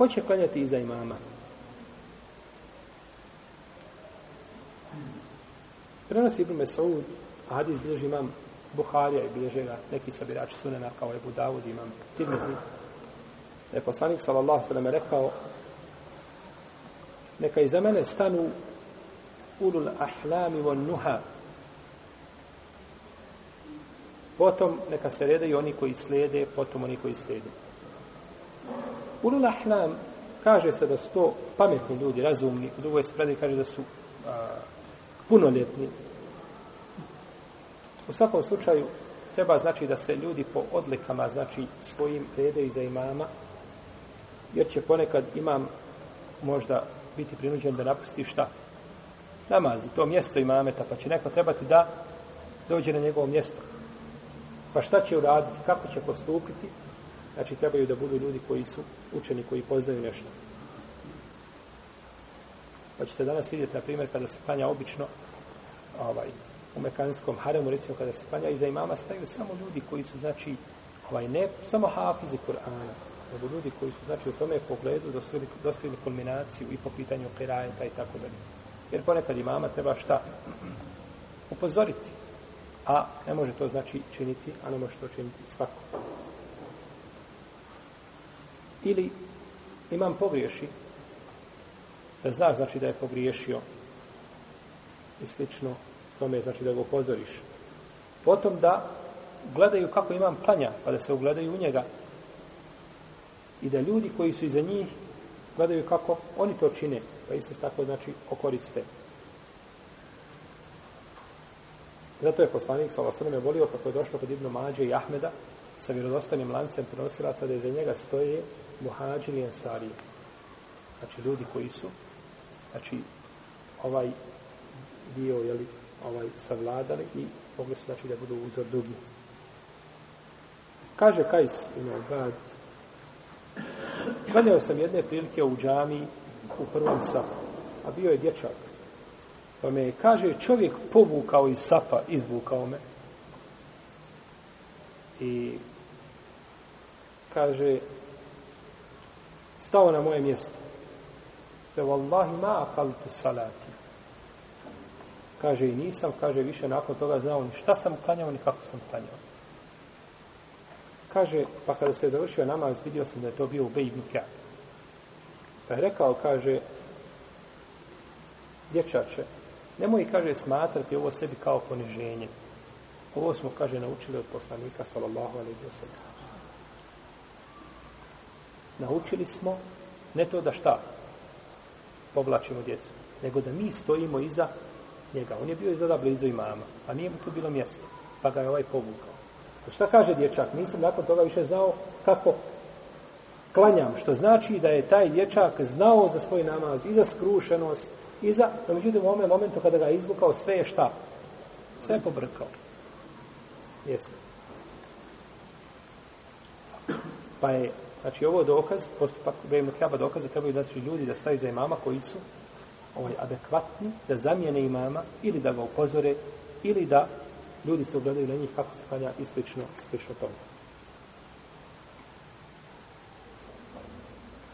Ko će klanjati iza imama? Prenosi Ibn Mesaud, a hadis bilježi imam Buharija i bilježi ga neki sabirači sunena kao Ebu Davud imam Tirmizi. Da je poslanik sallallahu sallam rekao neka iza mene stanu ulul ahlami von nuha potom neka se redaju oni koji slijede potom oni koji slijede Ulul Ahlam kaže se da su to pametni ljudi, razumni. U drugoj se predaj kaže da su a, punoljetni. U svakom slučaju treba znači da se ljudi po odlikama znači svojim rede iza imama jer će ponekad imam možda biti prinuđen da napusti šta? Namaz, to mjesto imameta, pa će neko trebati da dođe na njegovo mjesto. Pa šta će uraditi, kako će postupiti, Znači, trebaju da budu ljudi koji su učeni, koji poznaju nešto. Pa ćete danas vidjeti, na primjer, kada se panja obično ovaj, u mekanskom haremu, recimo, kada se panja, iza imama staju samo ljudi koji su, znači, ovaj, ne samo hafizi Kur'ana, nego ljudi koji su, znači, u tome pogledu dostavili, dostavili kulminaciju i po pitanju kirajeta i tako dalje. Jer ponekad imama treba šta? Upozoriti. A ne može to, znači, činiti, a ne može to činiti svako ili imam pogriješi da znaš znači da je pogriješio i slično tome znači da ga upozoriš potom da gledaju kako imam planja pa da se ugledaju u njega i da ljudi koji su iza njih gledaju kako oni to čine pa isto tako znači okoriste zato je poslanik Salasrme volio kako je došlo kod Ibnu Mađe i Ahmeda sa vjerodostanim lancem prenosilaca da je za njega stoje muhađir i ensari. Znači, ljudi koji su, znači, ovaj dio, jeli, ovaj, savladali i mogli su, znači, da budu uzor drugi. Kaže Kajs, ima ugad, gledao sam jedne prilike u džami u prvom safu, a bio je dječak. Pa me je, kaže, čovjek povukao iz safa, izvukao me. I kaže stao na moje mjesto fe wallahi ma aqaltu salati kaže i nisam kaže više nakon toga znao ni šta sam klanjao ni kako sam klanjao kaže pa kada se je završio namaz vidio sam da je to bio Ubej ibn Kjab pa je rekao kaže dječače nemoj kaže smatrati ovo sebi kao poniženje ovo smo kaže naučili od poslanika sallallahu alejhi ve sellem naučili smo ne to da šta povlačimo djecu, nego da mi stojimo iza njega. On je bio izada blizu i mama, a nije mu tu bilo mjesto. Pa ga je ovaj povukao. A šta kaže dječak? Nisam nakon toga više znao kako klanjam, što znači da je taj dječak znao za svoj namaz i za skrušenost i za... No, međutim, u ovome momentu kada ga je izvukao, sve je šta? Sve je pobrkao. Jesi. Pa je, znači ovo je dokaz, postupak Bejim Kaba dokaz da trebaju da su ljudi da staju za imama koji su ovaj, adekvatni, da zamijene imama ili da ga upozore, ili da ljudi se ugledaju na njih kako se kanja i slično, slično tome.